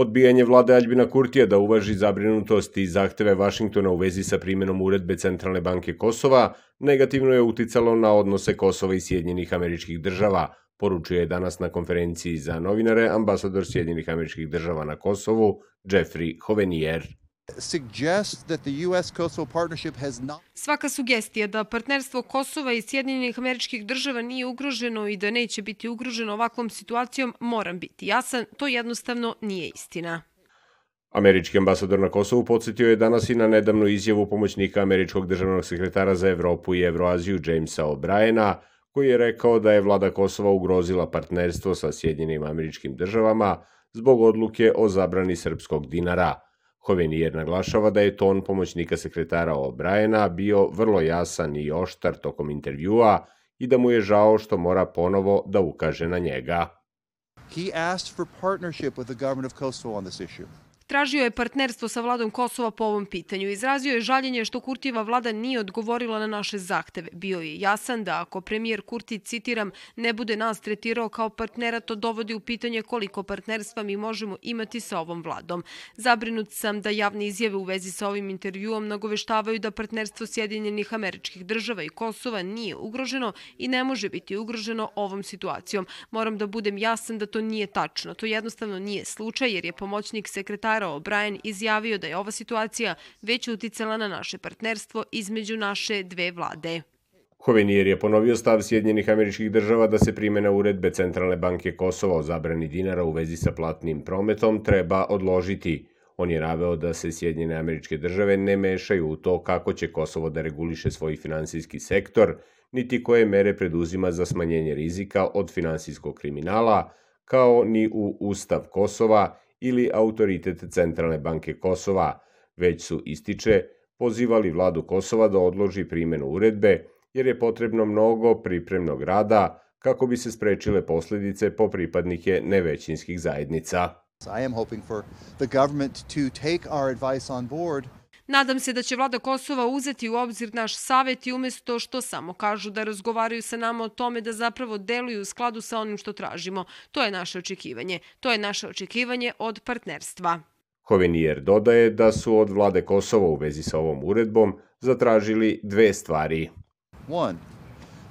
Odbijanje vlade Aljbina Kurtija da uvaži zabrinutost i zahteve Vašingtona u vezi sa primjenom uredbe Centralne banke Kosova negativno je uticalo na odnose Kosova i Sjedinjenih američkih država, poručuje danas na konferenciji za novinare ambasador Sjedinjenih američkih država na Kosovu Jeffrey Hovenier. Svaka sugestija da partnerstvo Kosova i Sjedinjenih američkih država nije ugroženo i da neće biti ugroženo ovakvom situacijom moram biti jasan, to jednostavno nije istina. Američki ambasador na Kosovu podsjetio je danas i na nedavnu izjavu pomoćnika američkog državnog sekretara za Evropu i Evroaziju Jamesa O'Briena, koji je rekao da je vlada Kosova ugrozila partnerstvo sa Sjedinjenim američkim državama zbog odluke o zabrani srpskog dinara – Hovenijer naglašava da je ton pomoćnika sekretara O'Briena bio vrlo jasan i oštar tokom intervjua i da mu je žao što mora ponovo da ukaže na njega. He asked for partnership with the government of Kosovo on this issue. Tražio je partnerstvo sa vladom Kosova po ovom pitanju. Izrazio je žaljenje što Kurtijeva vlada nije odgovorila na naše zahteve. Bio je jasan da ako premijer Kurti, citiram, ne bude nas tretirao kao partnera, to dovodi u pitanje koliko partnerstva mi možemo imati sa ovom vladom. Zabrinut sam da javne izjave u vezi sa ovim intervjuom nagoveštavaju da partnerstvo Sjedinjenih američkih država i Kosova nije ugroženo i ne može biti ugroženo ovom situacijom. Moram da budem jasan da to nije tačno. To jednostavno nije slučaj jer je pomoćnik sekretara Sara O'Brien izjavio da je ova situacija već uticala na naše partnerstvo između naše dve vlade. Hovenijer je ponovio stav Sjedinjenih američkih država da se primjena uredbe Centralne banke Kosova o zabrani dinara u vezi sa platnim prometom treba odložiti. On je naveo da se Sjedinjene američke države ne mešaju u to kako će Kosovo da reguliše svoj finansijski sektor, niti koje mere preduzima za smanjenje rizika od finansijskog kriminala, kao ni u Ustav Kosova ili autoritet Centralne banke Kosova, već su, ističe, pozivali vladu Kosova da odloži primjenu uredbe, jer je potrebno mnogo pripremnog rada kako bi se sprečile posledice po pripadnike nevećinskih zajednica. I am hoping for the government to take our advice on board Nadam se da će vlada Kosova uzeti u obzir naš savet i umesto što samo kažu da razgovaraju sa nama o tome da zapravo deluju u skladu sa onim što tražimo. To je naše očekivanje. To je naše očekivanje od partnerstva. Hovenijer dodaje da su od vlade Kosova u vezi sa ovom uredbom zatražili dve stvari. One,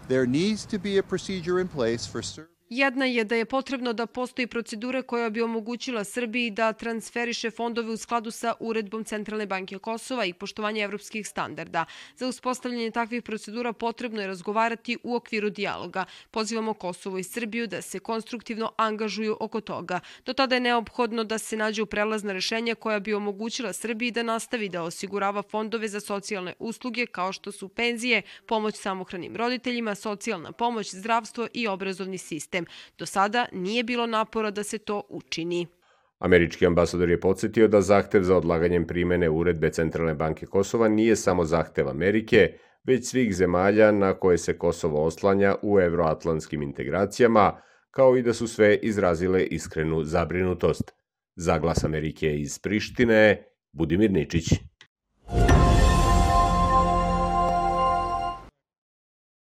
there needs to be a procedure in place for Jedna je da je potrebno da postoji procedura koja bi omogućila Srbiji da transferiše fondove u skladu sa uredbom Centralne banke Kosova i poštovanje evropskih standarda. Za uspostavljanje takvih procedura potrebno je razgovarati u okviru dijaloga. Pozivamo Kosovo i Srbiju da se konstruktivno angažuju oko toga. Do tada je neophodno da se nađe u prelazna rešenja koja bi omogućila Srbiji da nastavi da osigurava fondove za socijalne usluge kao što su penzije, pomoć samohranim roditeljima, socijalna pomoć, zdravstvo i obrazovni sistem sistem. Do sada nije bilo napora da se to učini. Američki ambasador je podsjetio da zahtev za odlaganjem primene uredbe Centralne banke Kosova nije samo zahtev Amerike, već svih zemalja na koje se Kosovo oslanja u evroatlantskim integracijama, kao i da su sve izrazile iskrenu zabrinutost. Za glas Amerike iz Prištine, Budimir Ničić.